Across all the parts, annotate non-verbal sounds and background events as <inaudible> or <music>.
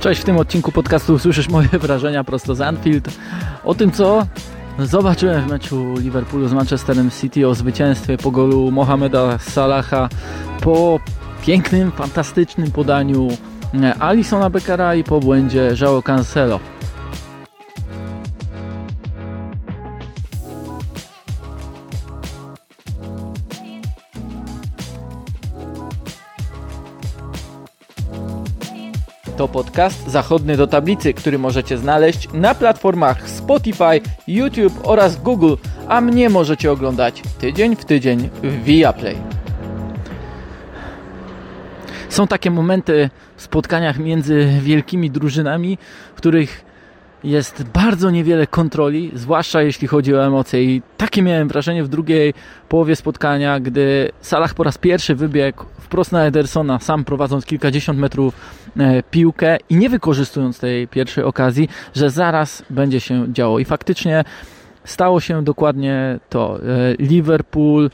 Cześć, w tym odcinku podcastu usłyszysz moje <laughs> wrażenia prosto z Anfield o tym, co zobaczyłem w meczu Liverpoolu z Manchesterem City, o zwycięstwie po golu Mohameda Salaha, po pięknym, fantastycznym podaniu Alisona Beckera i po błędzie João Cancelo. To podcast zachodny do tablicy, który możecie znaleźć na platformach Spotify, YouTube oraz Google, a mnie możecie oglądać tydzień w tydzień w Viaplay. Są takie momenty w spotkaniach między wielkimi drużynami, w których jest bardzo niewiele kontroli, zwłaszcza jeśli chodzi o emocje. I takie miałem wrażenie w drugiej połowie spotkania, gdy Salah po raz pierwszy wybiegł wprost na Edersona, sam prowadząc kilkadziesiąt metrów e, piłkę i nie wykorzystując tej pierwszej okazji, że zaraz będzie się działo. I faktycznie stało się dokładnie to. E, Liverpool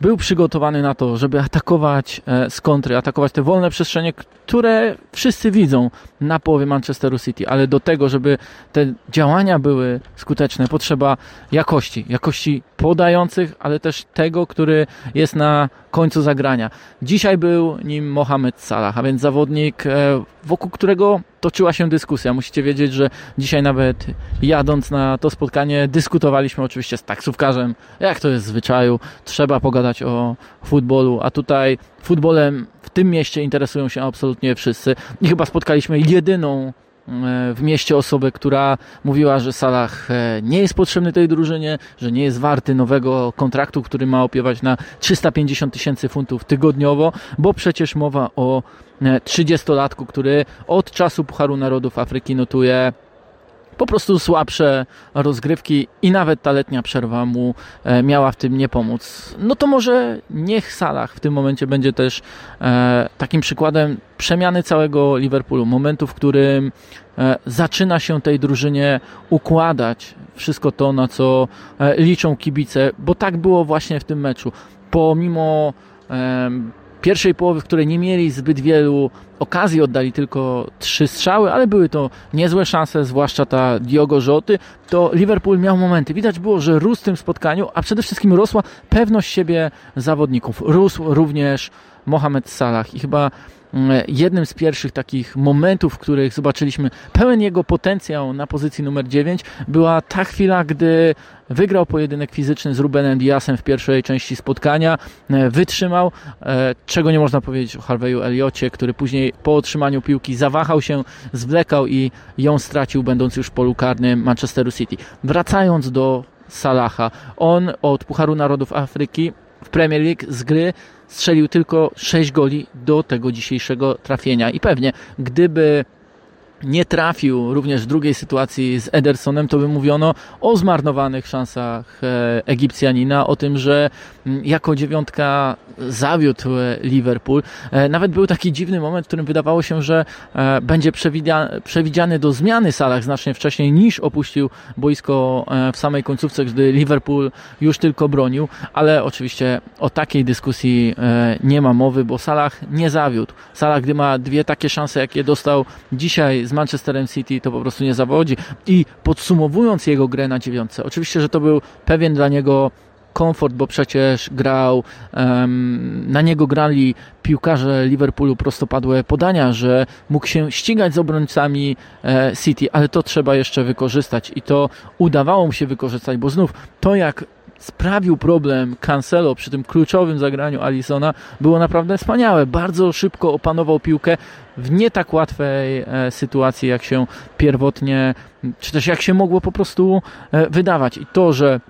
był przygotowany na to, żeby atakować e, z kontry, atakować te wolne przestrzenie, które wszyscy widzą na połowie Manchesteru City, ale do tego, żeby te działania były skuteczne, potrzeba jakości, jakości podających, ale też tego, który jest na końcu zagrania. Dzisiaj był nim Mohamed Salah, a więc zawodnik, e, wokół którego toczyła się dyskusja. Musicie wiedzieć, że dzisiaj nawet jadąc na to spotkanie dyskutowaliśmy oczywiście z taksówkarzem, jak to jest w zwyczaju, trzeba pogadać o futbolu, a tutaj futbolem w tym mieście interesują się absolutnie wszyscy. I chyba spotkaliśmy jedyną E, w mieście osobę, która mówiła, że Salah e, nie jest potrzebny tej drużynie, że nie jest warty nowego kontraktu, który ma opiewać na 350 tysięcy funtów tygodniowo, bo przecież mowa o 30-latku, e, który od czasu Pucharu Narodów Afryki notuje po prostu słabsze rozgrywki i nawet ta letnia przerwa mu e, miała w tym nie pomóc. No to może niech Salah w tym momencie będzie też e, takim przykładem przemiany całego Liverpoolu, momentu, w którym e, zaczyna się tej drużynie układać wszystko to, na co liczą kibice, bo tak było właśnie w tym meczu. Pomimo pierwszej połowy, w której nie mieli zbyt wielu okazji, oddali tylko trzy strzały, ale były to niezłe szanse, zwłaszcza ta Diogo Rzoty, to Liverpool miał momenty. Widać było, że rósł w tym spotkaniu, a przede wszystkim rosła pewność siebie zawodników. Rósł również Mohamed Salah i chyba jednym z pierwszych takich momentów, w których zobaczyliśmy pełen jego potencjał na pozycji numer 9, była ta chwila, gdy wygrał pojedynek fizyczny z Rubenem Diasem w pierwszej części spotkania, e, wytrzymał, e, czego nie można powiedzieć o Harveyu Eliocie, który później po otrzymaniu piłki zawahał się, zwlekał i ją stracił, będąc już w polu karnym Manchesteru City. Wracając do Salaha, on od Pucharu Narodów Afryki w Premier League z gry strzelił tylko 6 goli do tego dzisiejszego trafienia. I pewnie, gdyby nie trafił również w drugiej sytuacji z Edersonem, to by mówiono o zmarnowanych szansach e, Egipcjanina, o tym, że jako dziewiątka zawiódł e, Liverpool. E, nawet był taki dziwny moment, w którym wydawało się, że będzie przewidziany do zmiany salach znacznie wcześniej niż opuścił boisko w samej końcówce, gdy Liverpool już tylko bronił, ale oczywiście o takiej dyskusji nie ma mowy, bo Salah nie zawiódł. Salah, gdy ma dwie takie szanse, jakie dostał dzisiaj z Manchesterem City to po prostu nie zawodzi. I podsumowując jego grę na dziewiątce, oczywiście, że to był pewien dla niego komfort, bo przecież grał, um, na niego grali piłkarze Liverpoolu prostopadłe podania, że mógł się ścigać z obrońcami e, City, ale to trzeba jeszcze wykorzystać i to udawało mu się wykorzystać, bo znów to jak sprawił problem Cancelo przy tym kluczowym zagraniu Alisona było naprawdę wspaniałe. Bardzo szybko opanował piłkę w nie tak łatwej e, sytuacji, jak się pierwotnie, czy też jak się mogło po prostu e, wydawać. I to, że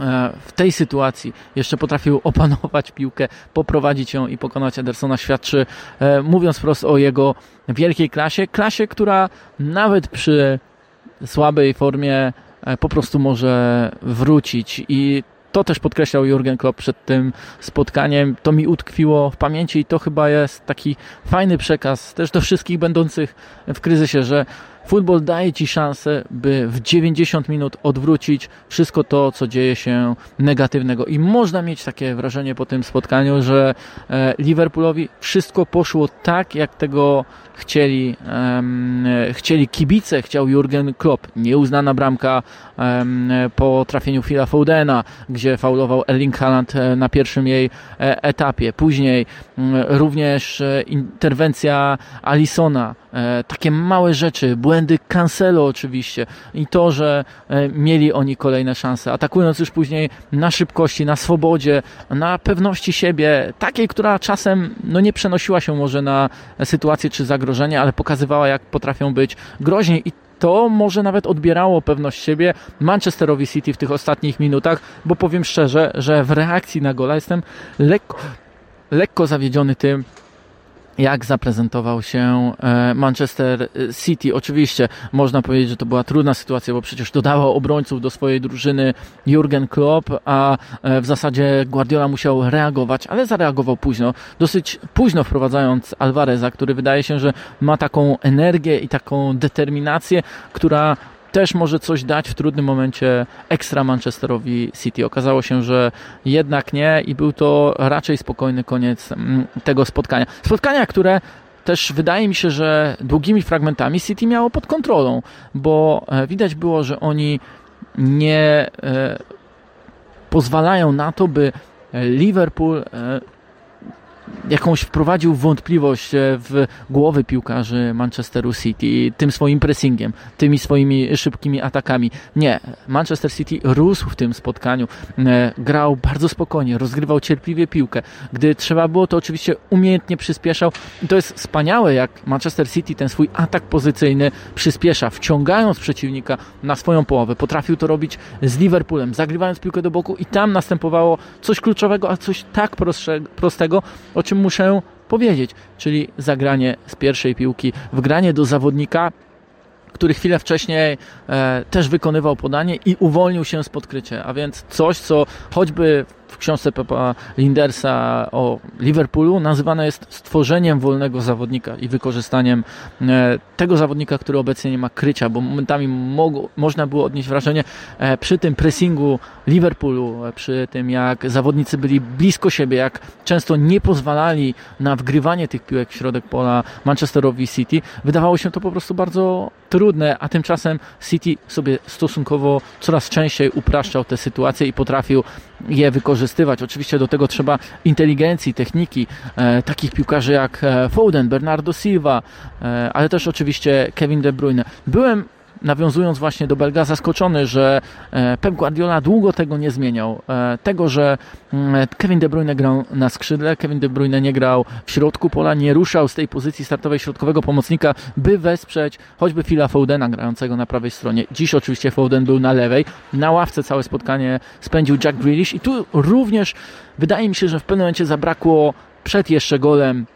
e, w tej sytuacji jeszcze potrafił <laughs> opanować piłkę, poprowadzić ją i pokonać Edersona, świadczy, mówiąc wprost o jego wielkiej klasie. Klasie, która nawet przy słabej formie po prostu może wrócić i to też podkreślał Jurgen Klopp przed tym spotkaniem. To mi utkwiło w pamięci i to chyba jest taki fajny przekaz też do wszystkich będących w kryzysie, że Futbol daje ci szansę, by w 90 minut odwrócić wszystko to, co dzieje się negatywnego. I można mieć takie wrażenie po tym spotkaniu, że e, Liverpoolowi wszystko poszło tak, jak tego chcieli, um, chcieli kibice, chciał Jurgen Klopp. Nieuznana bramka um, po trafieniu Phila Foudena, gdzie faulował Erling Haaland e, na pierwszym jej e, etapie. Później um, również interwencja Alisona, takie małe rzeczy, błędy Cancelo oczywiście i to, że mieli oni kolejne szanse, atakując już później na szybkości, na swobodzie, na pewności siebie, takiej, która czasem no, nie przenosiła się może na sytuację czy zagrożenie zagrożenie, ale pokazywała, jak potrafią być groźni. I to może nawet odbierało pewność siebie Manchesterowi City w tych ostatnich minutach, bo powiem szczerze, że w reakcji na gola jestem lekko, lekko zawiedziony tym, jak zaprezentował się e, Manchester City. Oczywiście można powiedzieć, że to była trudna sytuacja, bo przecież dodawał obrońców do swojej drużyny Jurgen Klopp, a e, w zasadzie Guardiola musiał reagować, ale zareagował późno. Dosyć późno wprowadzając Alvareza, który wydaje się, że ma taką energię i taką determinację, która też może coś dać w trudnym momencie ekstra Manchesterowi City. Okazało się, że jednak nie i był to raczej spokojny koniec mm, tego spotkania. Spotkania, które też wydaje mi się, że długimi fragmentami City miało pod kontrolą, bo e, widać było, że oni nie e, pozwalają na to, by Liverpool e, jakąś wprowadził wątpliwość e, w głowy piłkarzy Manchesteru City tym swoim pressingiem, tymi swoimi szybkimi atakami. Nie, Manchester City rósł w tym spotkaniu, e, grał bardzo spokojnie, rozgrywał cierpliwie piłkę. Gdy trzeba było, to oczywiście umiejętnie przyspieszał. I to jest wspaniałe, jak Manchester City ten swój atak pozycyjny przyspiesza, wciągając przeciwnika na swoją połowę. Potrafił to robić z Liverpoolem, zagrywając piłkę do boku i tam następowało coś kluczowego, a coś tak prostego, o czym muszę powiedzieć, czyli zagranie z pierwszej piłki, wgranie do zawodnika, który chwilę wcześniej e, też wykonywał podanie i uwolnił się z podkrycia, a więc coś, co choćby w książce Pepa Lindersa o Liverpoolu. Nazywane jest stworzeniem wolnego zawodnika i wykorzystaniem e, tego zawodnika, który obecnie nie ma krycia, bo momentami mogło, można było odnieść wrażenie e, przy tym pressingu Liverpoolu, e, przy tym jak zawodnicy byli blisko siebie, jak często nie pozwalali na wgrywanie tych piłek w środek pola Manchesterowi City, wydawało się to po prostu bardzo trudne, a tymczasem City sobie stosunkowo coraz częściej upraszczał te sytuacje i potrafił je wykorzystywać. Oczywiście do tego trzeba inteligencji, techniki, e, takich piłkarzy jak e, Foden, Bernardo Silva, e, ale też oczywiście Kevin De Bruyne. Byłem nawiązując właśnie do Belga, zaskoczony, że e, Pep Guardiola długo tego nie zmieniał. E, tego, że mm, Kevin De Bruyne grał na skrzydle, Kevin De Bruyne nie grał w środku pola, nie ruszał z tej pozycji startowej środkowego pomocnika, by wesprzeć choćby Phila Foudena grającego na prawej stronie. Dziś oczywiście Foden był na lewej. Na ławce całe spotkanie spędził Jack Grealish i tu również wydaje mi się, że w pewnym momencie zabrakło przed jeszcze golem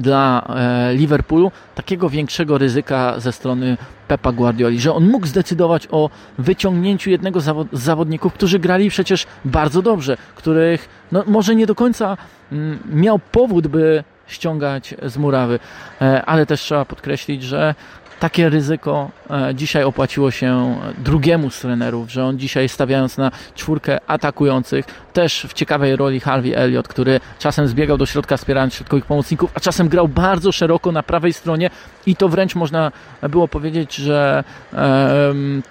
dla e, Liverpoolu takiego większego ryzyka ze strony Pepa Guardioli, że on mógł zdecydować o wyciągnięciu jednego z zawodników, którzy grali przecież bardzo dobrze, których no, może nie do końca mm, miał powód, by ściągać z murawy, e, ale też trzeba podkreślić, że takie ryzyko e, dzisiaj opłaciło się drugiemu z trenerów, że on dzisiaj stawiając na czwórkę atakujących, też w ciekawej roli Harvey Elliott, który czasem zbiegał do środka wspierając środkowych pomocników, a czasem grał bardzo szeroko na prawej stronie. I to wręcz można było powiedzieć, że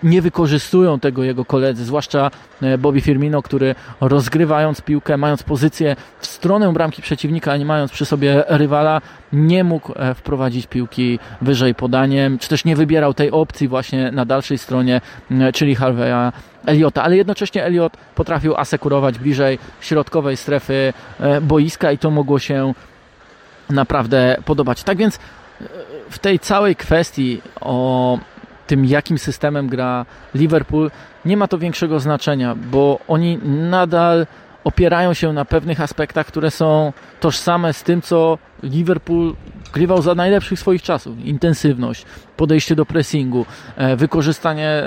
nie wykorzystują tego jego koledzy, zwłaszcza e, Bobby Firmino, który rozgrywając piłkę, mając pozycję w stronę bramki przeciwnika, a nie mając przy sobie rywala, nie mógł e, wprowadzić piłki wyżej podaniem, czy też nie wybierał tej opcji właśnie na dalszej stronie, czyli Harvey'a Eliota, ale jednocześnie Eliot potrafił asekurować bliżej środkowej strefy e, boiska i to mogło się naprawdę podobać. Tak więc e, w tej całej kwestii o tym, jakim systemem gra Liverpool, nie ma to większego znaczenia, bo oni nadal opierają się na pewnych aspektach, które są tożsame z tym, co Liverpool grywał za najlepszych swoich czasów. Intensywność, podejście do pressingu, e, wykorzystanie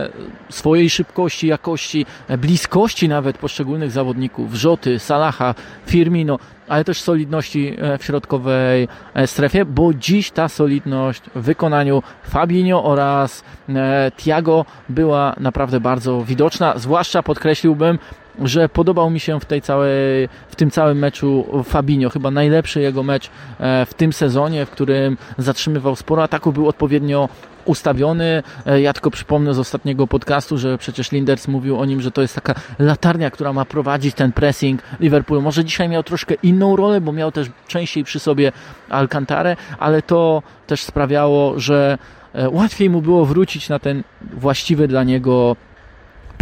swojej szybkości, jakości, e, bliskości nawet poszczególnych zawodników, Rzoty, Salaha, Firmino, ale też solidności e, w środkowej strefie, bo dziś ta solidność w wykonaniu Fabinho oraz Tiago była naprawdę bardzo widoczna, zwłaszcza podkreśliłbym że podobał mi się w, tej całej, w tym całym meczu Fabinho. Chyba najlepszy jego mecz e, w tym sezonie, w którym zatrzymywał sporo ataków, był odpowiednio ustawiony. E, ja tylko przypomnę z ostatniego podcastu, że przecież Linders mówił o nim, że to jest taka latarnia, która ma prowadzić ten pressing Liverpoolu. Może dzisiaj miał troszkę inną rolę, bo miał też częściej przy sobie Alcantarę, ale to też sprawiało, że e, łatwiej mu było wrócić na ten właściwy dla niego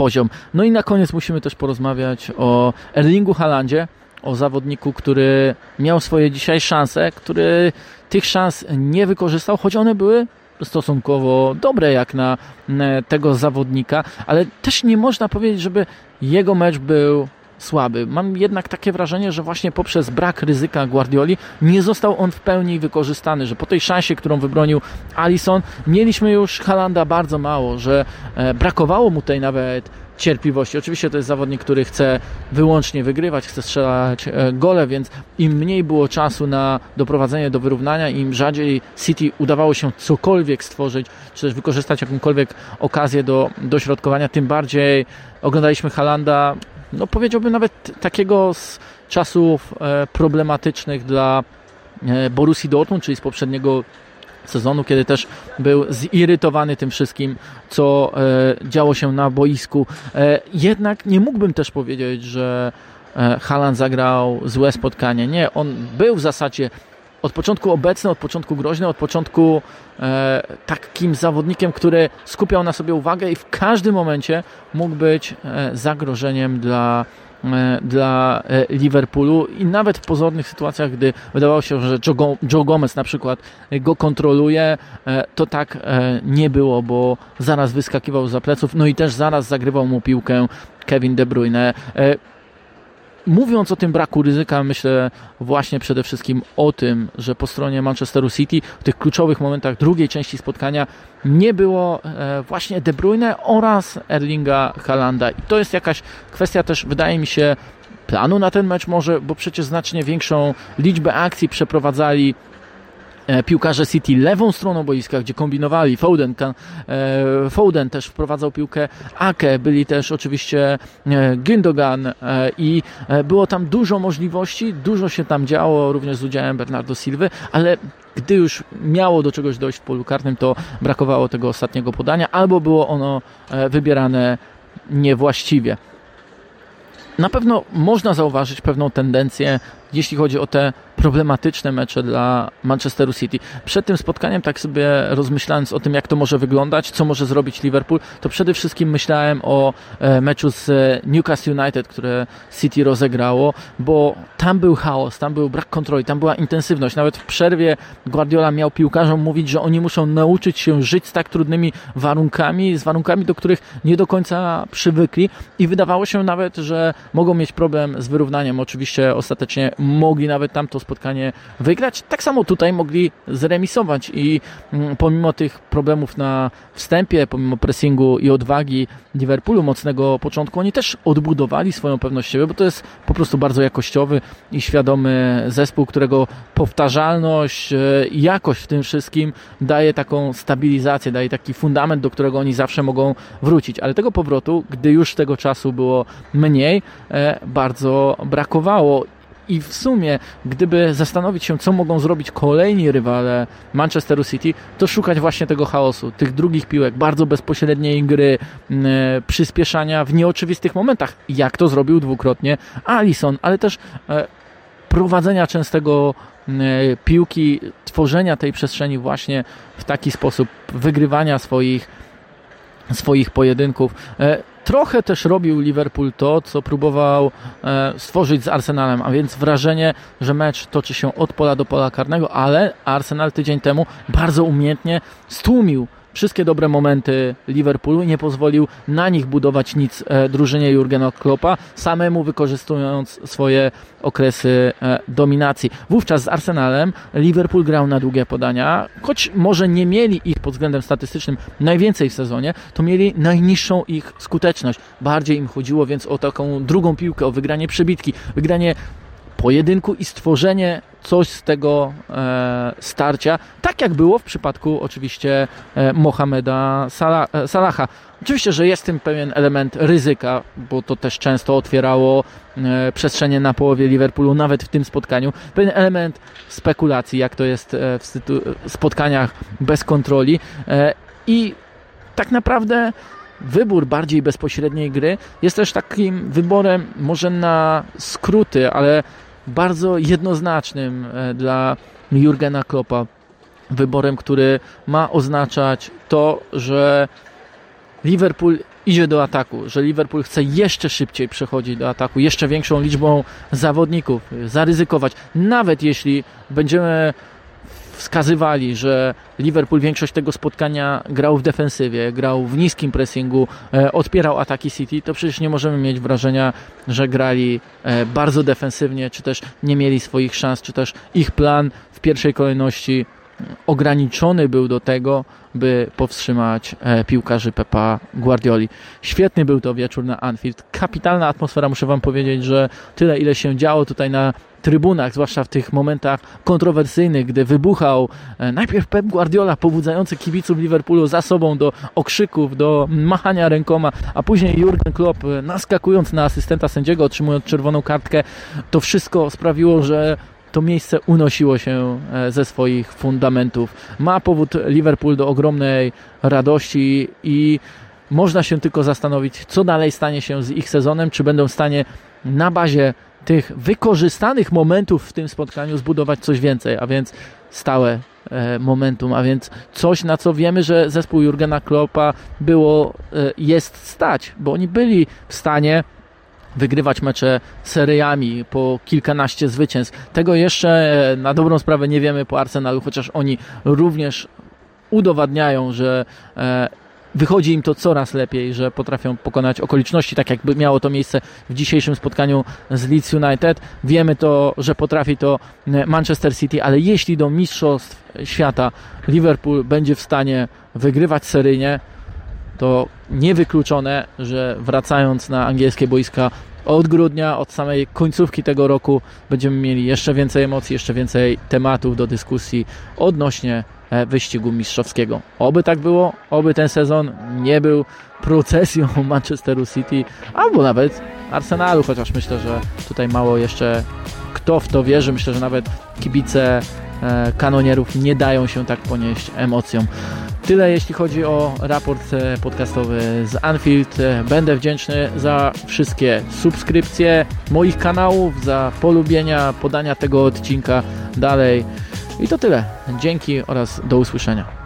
poziom. No i na koniec musimy też porozmawiać o Erlingu Halandzie, o zawodniku, który miał swoje dzisiaj szanse, który tych szans nie wykorzystał, choć one były stosunkowo dobre jak na tego zawodnika, ale też nie można powiedzieć, żeby jego mecz był słaby. Mam jednak takie wrażenie, że właśnie poprzez brak ryzyka Guardioli nie został on w pełni wykorzystany, że po tej szansie, którą wybronił Alison, mieliśmy już Halanda bardzo mało, że e, brakowało mu tej nawet cierpliwości. Oczywiście to jest zawodnik, który chce wyłącznie wygrywać, chce strzelać e, gole, więc im mniej było czasu na doprowadzenie do wyrównania, im rzadziej City udawało się cokolwiek stworzyć, czy też wykorzystać jakąkolwiek okazję do dośrodkowania, tym bardziej oglądaliśmy Halanda no powiedziałbym nawet takiego z czasów e, problematycznych dla e, Borussii Dortmund, czyli z poprzedniego sezonu, kiedy też był zirytowany tym wszystkim, co e, działo się na boisku. Jednak nie mógłbym też powiedzieć, że Haaland zagrał złe spotkanie. Nie, on był w zasadzie od początku obecny, od początku groźny, od początku e, takim zawodnikiem, który skupiał na sobie uwagę i w każdym momencie mógł być e, zagrożeniem dla, e, dla e, Liverpoolu. I nawet w pozornych sytuacjach, gdy wydawało się, że Joe, Joe Gomez na przykład go kontroluje, e, to tak e, nie było, bo zaraz wyskakiwał za pleców, no i też zaraz zagrywał mu piłkę Kevin De Bruyne mówiąc o tym braku ryzyka, myślę właśnie przede wszystkim o tym, że po stronie Manchesteru City w tych kluczowych momentach drugiej części spotkania nie było e, właśnie De Bruyne oraz Erlinga Halanda. I to jest jakaś kwestia też, wydaje mi się, planu na ten mecz może, bo przecież znacznie większą liczbę akcji przeprowadzali piłkarze City lewą stroną boiska, gdzie kombinowali. Foden, e, Foden też wprowadzał piłkę Ake, byli też oczywiście e, Gündogan i było tam dużo możliwości, dużo się tam działo, również z udziałem Bernardo Silwy, ale gdy już miało do czegoś dojść w polu karnym, to brakowało tego ostatniego podania, albo było ono wybierane niewłaściwie. Na pewno można zauważyć pewną tendencję, jeśli chodzi o te problematyczne mecze dla Manchesteru City. Przed tym spotkaniem, tak sobie rozmyślając o tym, jak to może wyglądać, co może zrobić Liverpool, to przede wszystkim myślałem o e, meczu z Newcastle United, które City rozegrało, bo tam był chaos, tam był brak kontroli, tam była intensywność. Nawet w przerwie Guardiola miał piłkarzom mówić, że oni muszą nauczyć się żyć z tak trudnymi warunkami, z warunkami, do których nie do końca przywykli i wydawało się nawet, że mogą mieć problem z wyrównaniem. Oczywiście ostatecznie mogli nawet tam to spotkanie wygrać. Tak samo tutaj mogli zremisować i mm, pomimo tych problemów na wstępie, pomimo pressingu i odwagi Liverpoolu mocnego początku, oni też odbudowali swoją pewność siebie, bo to jest po prostu bardzo jakościowy i świadomy zespół, którego powtarzalność i jakość w tym wszystkim daje taką stabilizację, daje taki fundament, do którego oni zawsze mogą wrócić. Ale tego powrotu, gdy już tego czasu było mniej, e, bardzo brakowało i w sumie, gdyby zastanowić się, co mogą zrobić kolejni rywale Manchesteru City, to szukać właśnie tego chaosu, tych drugich piłek, bardzo bezpośredniej gry, yy, przyspieszania w nieoczywistych momentach, jak to zrobił dwukrotnie Alison, ale też yy, prowadzenia częstego piłki, tworzenia tej przestrzeni właśnie w taki sposób, wygrywania swoich swoich pojedynków. Trochę też robił Liverpool to, co próbował e, stworzyć z Arsenalem, a więc wrażenie, że mecz toczy się od pola do pola karnego, ale Arsenal tydzień temu bardzo umiejętnie stłumił wszystkie dobre momenty Liverpoolu, nie pozwolił na nich budować nic e, drużynie Jurgena Kloppa, samemu wykorzystując swoje okresy e, dominacji. Wówczas z Arsenalem Liverpool grał na długie podania, choć może nie mieli ich pod względem statystycznym najwięcej w sezonie, to mieli najniższą ich skuteczność. Bardziej im chodziło więc o taką drugą piłkę, o wygranie przebitki, wygranie pojedynku i stworzenie coś z tego e, starcia, tak jak było w przypadku oczywiście e, Mohameda e, Salaha. Oczywiście, że jest w tym pewien element ryzyka, bo to też często otwierało e, przestrzenie na połowie Liverpoolu, nawet w tym spotkaniu. Pewien element spekulacji, jak to jest e, w spotkaniach bez kontroli e, i tak naprawdę wybór bardziej bezpośredniej gry jest też takim wyborem może na skróty, ale bardzo jednoznacznym e, dla Jurgena Kloppa. Wyborem, który ma oznaczać to, że Liverpool idzie do ataku, że Liverpool chce jeszcze szybciej przechodzić do ataku, jeszcze większą liczbą zawodników, zaryzykować. Nawet jeśli będziemy wskazywali, że Liverpool większość tego spotkania grał w defensywie, grał w niskim pressingu, e, odpierał ataki City, to przecież nie możemy mieć wrażenia, że grali e, bardzo defensywnie, czy też nie mieli swoich szans, czy też ich plan w pierwszej kolejności ograniczony był do tego, by powstrzymać e, piłkarzy Pepa Guardioli. Świetny był to wieczór na Anfield. Kapitalna atmosfera, muszę Wam powiedzieć, że tyle ile się działo tutaj na trybunach, zwłaszcza w tych momentach kontrowersyjnych, gdy wybuchał e, najpierw Pep Guardiola, pobudzający kibiców Liverpoolu za sobą do okrzyków, do machania rękoma, a później Jurgen Klopp e, naskakując na asystenta sędziego, otrzymując czerwoną kartkę, to wszystko sprawiło, że to miejsce unosiło się e, ze swoich fundamentów. Ma powód Liverpool do ogromnej radości i można się tylko zastanowić, co dalej stanie się z ich sezonem, czy będą w stanie na bazie tych wykorzystanych momentów w tym spotkaniu zbudować coś więcej, a więc stałe e, momentum, a więc coś, na co wiemy, że zespół Jurgena Kloppa było, e, jest stać, bo oni byli w stanie wygrywać mecze seriami po kilkanaście zwycięstw. Tego jeszcze e, na dobrą sprawę nie wiemy po Arsenalu, chociaż oni również udowadniają, że wychodzi im to coraz lepiej, że potrafią pokonać okoliczności, tak jakby miało to miejsce w dzisiejszym spotkaniu z Leeds United. Wiemy to, że potrafi to Manchester City, ale jeśli do mistrzostw świata Liverpool będzie w stanie wygrywać seryjnie, to niewykluczone, że wracając na angielskie boiska od grudnia, od samej końcówki tego roku będziemy mieli jeszcze więcej emocji, jeszcze więcej tematów do dyskusji odnośnie E, wyścigu mistrzowskiego. Oby tak było, oby ten sezon nie był procesją <laughs> Manchesteru City albo nawet Arsenalu, chociaż myślę, że tutaj mało jeszcze kto w to wierzy. Myślę, że nawet kibice e, kanonierów nie dają się tak ponieść emocjom. Tyle jeśli chodzi o raport e, podcastowy z Anfield. Będę wdzięczny za wszystkie subskrypcje moich kanałów, za polubienia, podania tego odcinka dalej. I to tyle. Dzięki oraz do usłyszenia.